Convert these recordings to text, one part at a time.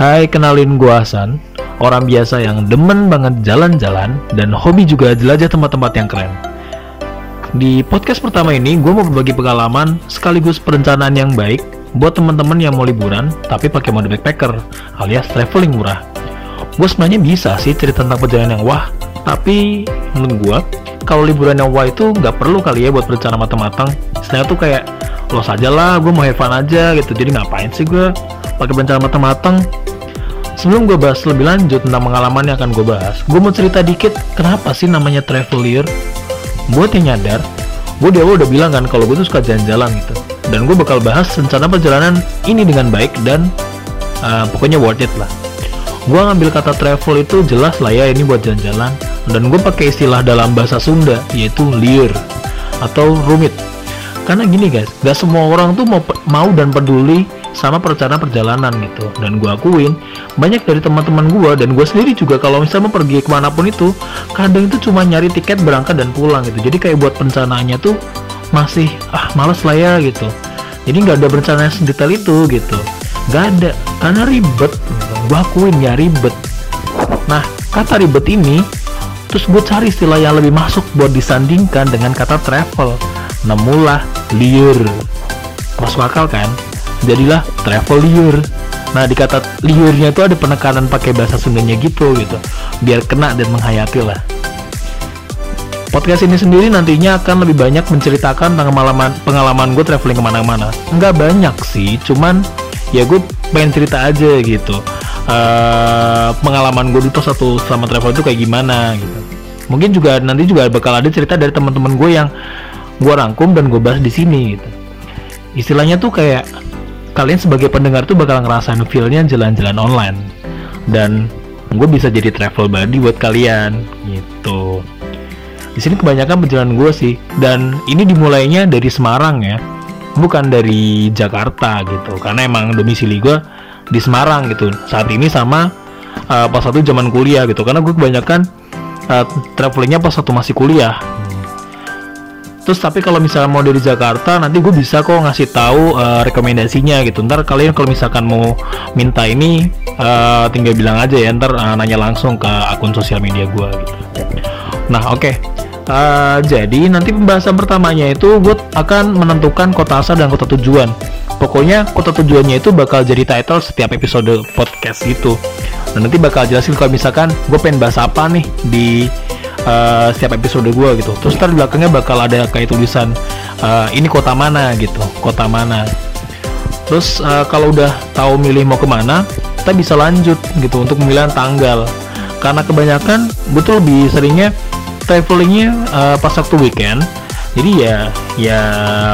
Hai, kenalin gua Hasan, orang biasa yang demen banget jalan-jalan dan hobi juga jelajah tempat-tempat yang keren. Di podcast pertama ini, gue mau berbagi pengalaman sekaligus perencanaan yang baik buat teman-teman yang mau liburan tapi pakai mode backpacker alias traveling murah. Gue sebenarnya bisa sih cerita tentang perjalanan yang wah, tapi menurut gue kalau liburan yang wah itu nggak perlu kali ya buat berencana matang-matang. Istilahnya tuh kayak lo saja lah, gue mau have fun aja gitu. Jadi ngapain sih gue pakai berencana matang-matang? Sebelum gue bahas lebih lanjut tentang pengalaman yang akan gue bahas, gue mau cerita dikit kenapa sih namanya traveler. Buat yang nyadar, gue di udah bilang kan kalau gue tuh suka jalan-jalan gitu. Dan gue bakal bahas rencana perjalanan ini dengan baik dan uh, pokoknya worth it lah. Gue ngambil kata travel itu jelas lah ya ini buat jalan-jalan. Dan gue pakai istilah dalam bahasa Sunda yaitu liur atau rumit. Karena gini guys, gak semua orang tuh mau, mau dan peduli sama perencanaan perjalanan gitu. Dan gue akuin banyak dari teman-teman gue dan gue sendiri juga kalau misalnya mau pergi ke mana pun itu kadang itu cuma nyari tiket berangkat dan pulang gitu. Jadi kayak buat perencanaannya tuh masih ah males lah ya gitu. Jadi nggak ada perencanaan sedetail itu gitu. Nggak ada karena ribet. Gitu. gue akuin ya ribet. Nah kata ribet ini terus gue cari istilah yang lebih masuk buat disandingkan dengan kata travel. Nemulah liur. Masuk akal kan jadilah travel liur nah di kata liurnya itu ada penekanan pakai bahasa Sundanya gitu gitu. Biar kena dan menghayati lah. Podcast ini sendiri nantinya akan lebih banyak menceritakan tentang pengalaman pengalaman gue traveling ke mana-mana. Nggak banyak sih cuman ya gue pengen cerita aja gitu. Uh, pengalaman gue itu satu selama travel itu kayak gimana gitu. Mungkin juga nanti juga bakal ada cerita dari teman-teman gue yang gue rangkum dan gue bahas di sini gitu. Istilahnya tuh kayak kalian sebagai pendengar tuh bakal ngerasain feelnya jalan-jalan online. Dan gue bisa jadi travel buddy buat kalian gitu. Di sini kebanyakan perjalanan gue sih. Dan ini dimulainya dari Semarang ya bukan dari Jakarta gitu. Karena emang domisili gue di Semarang gitu. Saat ini sama uh, pas satu zaman kuliah gitu. Karena gue kebanyakan uh, travelingnya pas satu masih kuliah Terus tapi kalau misalnya mau dari Jakarta nanti gue bisa kok ngasih tahu uh, rekomendasinya gitu. Ntar kalian kalau misalkan mau minta ini uh, tinggal bilang aja ya. Ntar uh, nanya langsung ke akun sosial media gue gitu. Nah oke. Okay. Uh, jadi nanti pembahasan pertamanya itu gue akan menentukan kota asal dan kota tujuan. Pokoknya kota tujuannya itu bakal jadi title setiap episode podcast itu. Dan nanti bakal jelasin kalau misalkan gue pengen bahas apa nih di uh, setiap episode gue gitu. Terus ntar belakangnya bakal ada kayak tulisan uh, ini kota mana gitu kota mana. Terus uh, kalau udah tahu milih mau ke mana kita bisa lanjut gitu untuk pemilihan tanggal. Karena kebanyakan gue tuh lebih seringnya travelingnya uh, pas waktu weekend. Jadi ya ya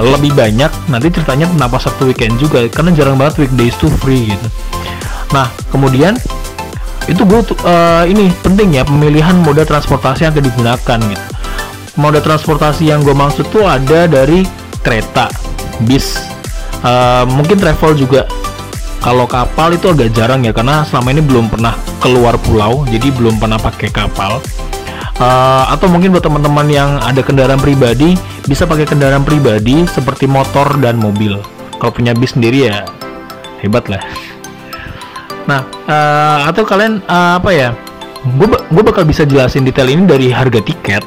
lebih banyak nanti ceritanya tentang pas waktu weekend juga karena jarang banget weekdays tuh free gitu. Nah kemudian itu gue uh, ini penting ya pemilihan moda transportasi yang akan digunakan gitu. Moda transportasi yang gue maksud tuh ada dari kereta bis. Uh, mungkin travel juga. Kalau kapal itu agak jarang ya karena selama ini belum pernah keluar pulau jadi belum pernah pakai kapal. Uh, atau mungkin buat teman-teman yang ada kendaraan pribadi bisa pakai kendaraan pribadi seperti motor dan mobil. Kalau punya bis sendiri ya hebat lah Nah, uh, atau kalian uh, apa ya? Gue bakal bisa jelasin detail ini dari harga tiket,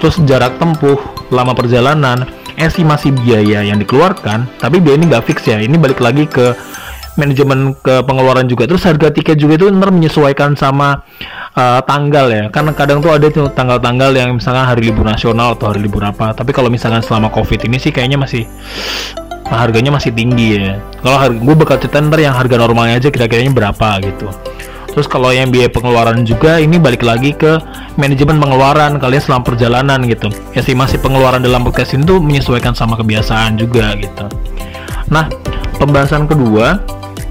terus jarak tempuh, lama perjalanan, estimasi biaya yang dikeluarkan. Tapi biaya ini nggak fix ya. Ini balik lagi ke manajemen ke pengeluaran juga. Terus harga tiket juga itu ntar menyesuaikan sama uh, tanggal ya. Karena kadang tuh ada tuh tanggal-tanggal yang misalkan hari libur nasional atau hari libur apa. Tapi kalau misalkan selama covid ini sih kayaknya masih nah, harganya masih tinggi ya. Kalau harga gue bakal cerita ntar yang harga normalnya aja kira-kiranya berapa gitu. Terus kalau yang biaya pengeluaran juga ini balik lagi ke manajemen pengeluaran kalian selama perjalanan gitu. Estimasi pengeluaran dalam podcast ini tuh menyesuaikan sama kebiasaan juga gitu. Nah pembahasan kedua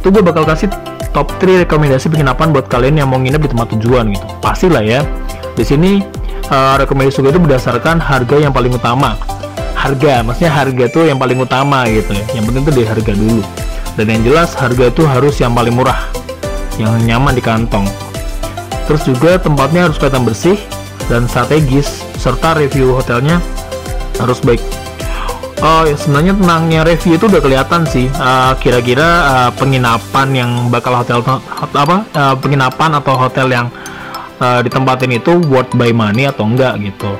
tuh gue bakal kasih top 3 rekomendasi penginapan buat kalian yang mau nginep di tempat tujuan gitu. Pastilah ya di sini uh, rekomendasi gue itu berdasarkan harga yang paling utama harga maksudnya harga tuh yang paling utama gitu ya. Yang penting tuh di harga dulu. Dan yang jelas harga itu harus yang paling murah yang nyaman di kantong. Terus juga tempatnya harus kelihatan bersih dan strategis serta review hotelnya harus baik. Oh ya sebenarnya tenangnya review itu udah kelihatan sih. Uh, kira-kira uh, penginapan yang bakal hotel hot, apa uh, penginapan atau hotel yang uh, ditempatin itu worth by money atau enggak gitu.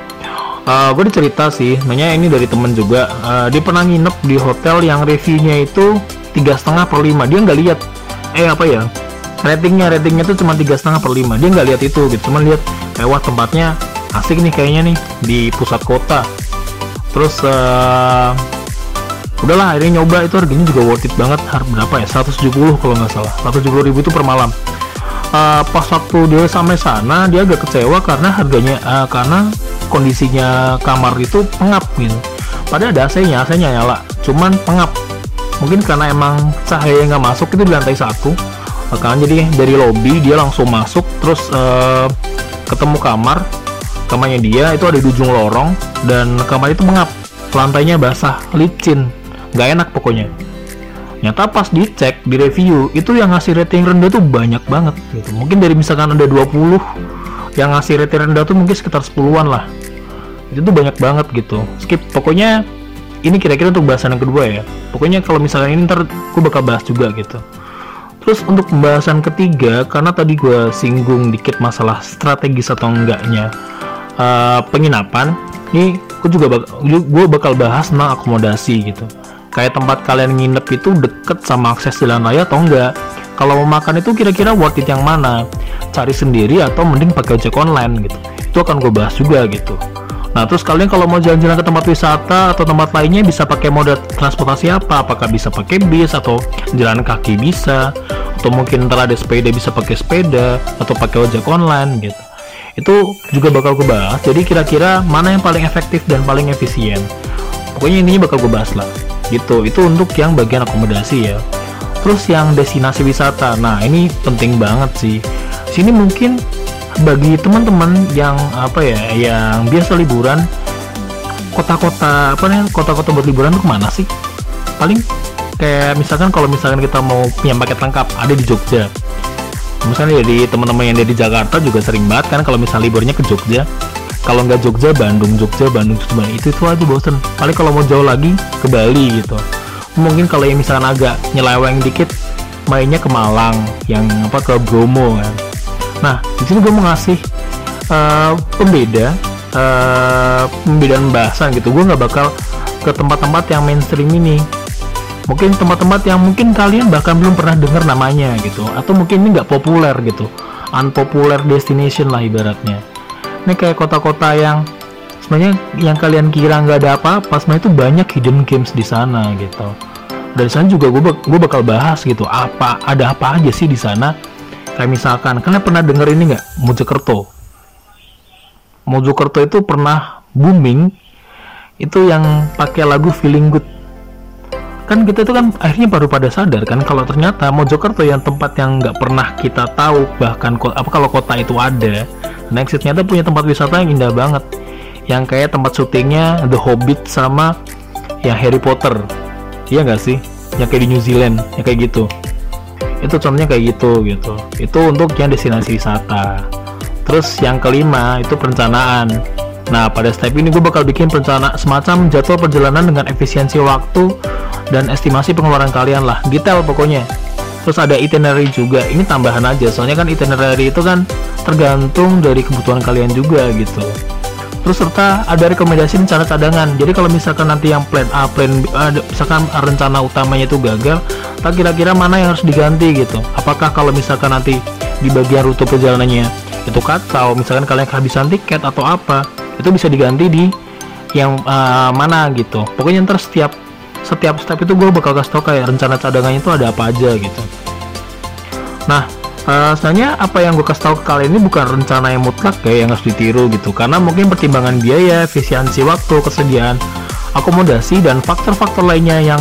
Uh, gue dicerita sih, nanya ini dari temen juga. Uh, dia pernah nginep di hotel yang reviewnya itu tiga setengah per lima. Dia nggak lihat, eh apa ya? Ratingnya ratingnya tuh cuma tiga setengah per lima. Dia nggak lihat itu gitu, cuma lihat mewah tempatnya asik nih kayaknya nih di pusat kota terus uh, udahlah akhirnya nyoba itu harganya juga worth it banget harga berapa ya 170 kalau nggak salah 170 ribu itu per malam uh, pas waktu dia sampai sana dia agak kecewa karena harganya uh, karena kondisinya kamar itu pengap gitu padahal ada AC-nya AC-nya nyala. Cuman pengap. Mungkin karena emang cahaya nggak masuk itu di lantai satu. Kan jadi dari lobby dia langsung masuk terus uh, ketemu kamar. Kamarnya dia itu ada di ujung lorong dan kamar itu mengap lantainya basah licin. Nggak enak pokoknya. Nyata pas dicek di review itu yang ngasih rating rendah tuh banyak banget gitu. Mungkin dari misalkan ada 20 yang ngasih rating rendah tuh mungkin sekitar 10-an lah. Itu tuh banyak banget gitu. Skip. Pokoknya ini kira-kira untuk bahasan yang kedua ya. Pokoknya kalau misalkan ini ntar gue bakal bahas juga gitu. Terus untuk pembahasan ketiga karena tadi gue singgung dikit masalah strategis atau enggaknya uh, penginapan ini gue juga bak gue bakal bahas tentang akomodasi gitu. Kayak tempat kalian nginep itu deket sama akses jalan raya atau enggak kalau mau makan itu kira-kira worth it yang mana? Cari sendiri atau mending pakai ojek online gitu. Itu akan gue bahas juga gitu. Nah, terus kalian kalau mau jalan-jalan ke tempat wisata atau tempat lainnya bisa pakai moda transportasi apa? Apakah bisa pakai bis atau jalan kaki bisa? Atau mungkin ntar ada sepeda bisa pakai sepeda atau pakai ojek online gitu. Itu juga bakal gue bahas. Jadi kira-kira mana yang paling efektif dan paling efisien? Pokoknya intinya bakal gue bahas lah. Gitu. Itu untuk yang bagian akomodasi ya terus yang destinasi wisata. Nah ini penting banget sih. Sini mungkin bagi teman-teman yang apa ya yang biasa liburan kota-kota apa nih kota-kota buat liburan tuh ke mana sih? Paling kayak misalkan kalau misalkan kita mau punya paket lengkap ada di Jogja. Misalnya jadi teman-teman yang dari Jakarta juga sering banget kan kalau misalnya liburnya ke Jogja. Kalau nggak Jogja Bandung Jogja Bandung Jogja itu itu aja bosen. Paling kalau mau jauh lagi ke Bali gitu mungkin kalau yang misalnya agak nyeleweng dikit mainnya ke Malang yang apa ke Bromo kan. Nah di sini gue mau ngasih uh, pembeda uh, pembedaan bahasan gitu. Gue nggak bakal ke tempat-tempat yang mainstream ini. Mungkin tempat-tempat yang mungkin kalian bahkan belum pernah dengar namanya gitu atau mungkin ini nggak populer gitu. Unpopular destination lah ibaratnya. Ini kayak kota-kota yang sebenarnya yang kalian kira nggak ada apa-apa sebenarnya itu banyak hidden games di sana gitu. Dari sana juga gue, gue bakal bahas gitu apa ada apa aja sih di sana. Kayak misalkan kalian pernah denger ini nggak? Mojokerto. Mojokerto itu pernah booming itu yang pakai lagu Feeling Good. Kan kita itu kan akhirnya baru pada sadar kan kalau ternyata Mojokerto yang tempat yang nggak pernah kita tahu bahkan apa kalau kota itu ada next ternyata punya tempat wisata yang indah banget yang kayak tempat syutingnya The Hobbit sama yang Harry Potter. Iya nggak sih? Yang kayak di New Zealand yang kayak gitu. Itu contohnya kayak gitu gitu. Itu untuk yang destinasi wisata. Terus yang kelima itu perencanaan. Nah, pada step ini gue bakal bikin perencana semacam jadwal perjalanan dengan efisiensi waktu dan estimasi pengeluaran kalian lah, detail pokoknya. Terus ada itinerary juga, ini tambahan aja, soalnya kan itinerary itu kan tergantung dari kebutuhan kalian juga gitu. Terus serta ada rekomendasi rencana cadangan. Jadi kalau misalkan nanti yang plan A, plan B, ada, misalkan rencana utamanya itu gagal, tak kira-kira mana yang harus diganti gitu. Apakah kalau misalkan nanti di bagian rute perjalanannya itu kacau, misalkan kalian kehabisan tiket atau apa, itu bisa diganti di yang uh, mana gitu pokoknya ntar setiap setiap step itu gue bakal kasih tau kayak rencana cadangannya itu ada apa aja gitu nah uh, sebenarnya apa yang gue kasih tau ke kalian ini bukan rencana yang mutlak kayak yang harus ditiru gitu. Karena mungkin pertimbangan biaya efisiensi waktu kesediaan akomodasi dan faktor-faktor lainnya yang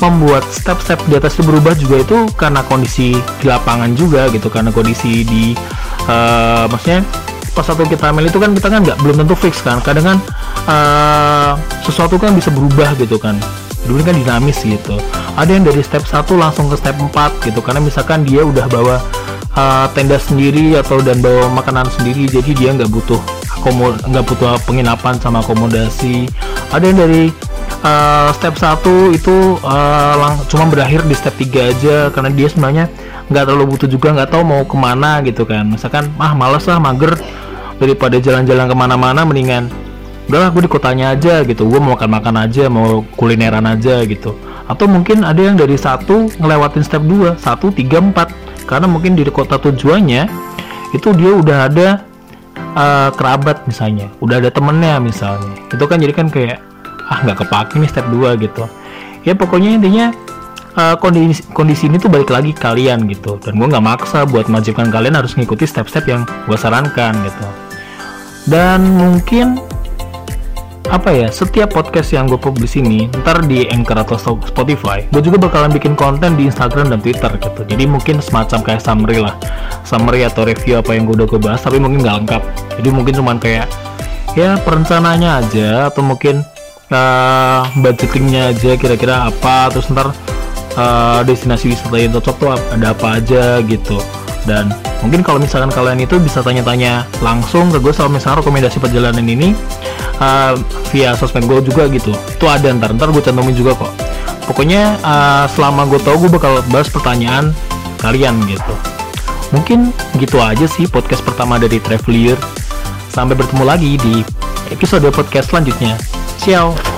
membuat step-step di atas itu berubah juga itu karena kondisi di lapangan juga gitu. Karena kondisi di uh, maksudnya pas satu kita ambil itu kan kita kan nggak belum tentu fix kan. Kadang kan uh, sesuatu kan bisa berubah gitu kan. Dulu kan dinamis gitu. Ada yang dari step 1 langsung ke step 4 gitu. Karena misalkan dia udah bawa uh, tenda sendiri atau dan bawa makanan sendiri jadi dia nggak butuh akomod nggak butuh penginapan sama akomodasi. Ada yang dari uh, step 1 itu uh, lang cuma berakhir di step 3 aja karena dia sebenarnya nggak terlalu butuh juga nggak tahu mau ke mana gitu kan. Misalkan ah males lah mager daripada jalan-jalan ke mana-mana mendingan udahlah gue di kotanya aja gitu. Gue mau makan-makan aja mau kulineran aja gitu. Atau mungkin ada yang dari satu ngelewatin step 2 satu tiga empat karena mungkin di kota tujuannya itu dia udah ada uh, kerabat misalnya udah ada temennya misalnya. Itu kan jadi kan kayak ah nggak kepake nih step 2 gitu. Ya pokoknya intinya uh, kondisi kondisi ini tuh balik lagi kalian gitu. Dan gue nggak maksa buat mewajibkan kalian harus ngikuti step-step yang gue sarankan gitu. Dan mungkin apa ya setiap podcast yang gue publish ini ntar di Anchor atau Spotify gue juga bakalan bikin konten di Instagram dan Twitter gitu. Jadi mungkin semacam kayak summary lah. Summary atau review apa yang gue udah gue bahas tapi mungkin nggak lengkap. Jadi mungkin cuman kayak ya perencanaannya aja atau mungkin uh, budgetingnya aja kira-kira apa terus ntar uh, destinasi wisata yang cocok tuh ada apa aja gitu. Dan mungkin kalau misalkan kalian itu bisa tanya-tanya langsung ke gue soal misalnya rekomendasi perjalanan ini uh, via sosmed gue juga gitu. Itu ada ntar ntar gue cantumin juga kok. Pokoknya uh, selama gue tau gue bakal bahas pertanyaan kalian gitu. Mungkin gitu aja sih podcast pertama dari Travelier sampai bertemu lagi di episode podcast selanjutnya. Ciao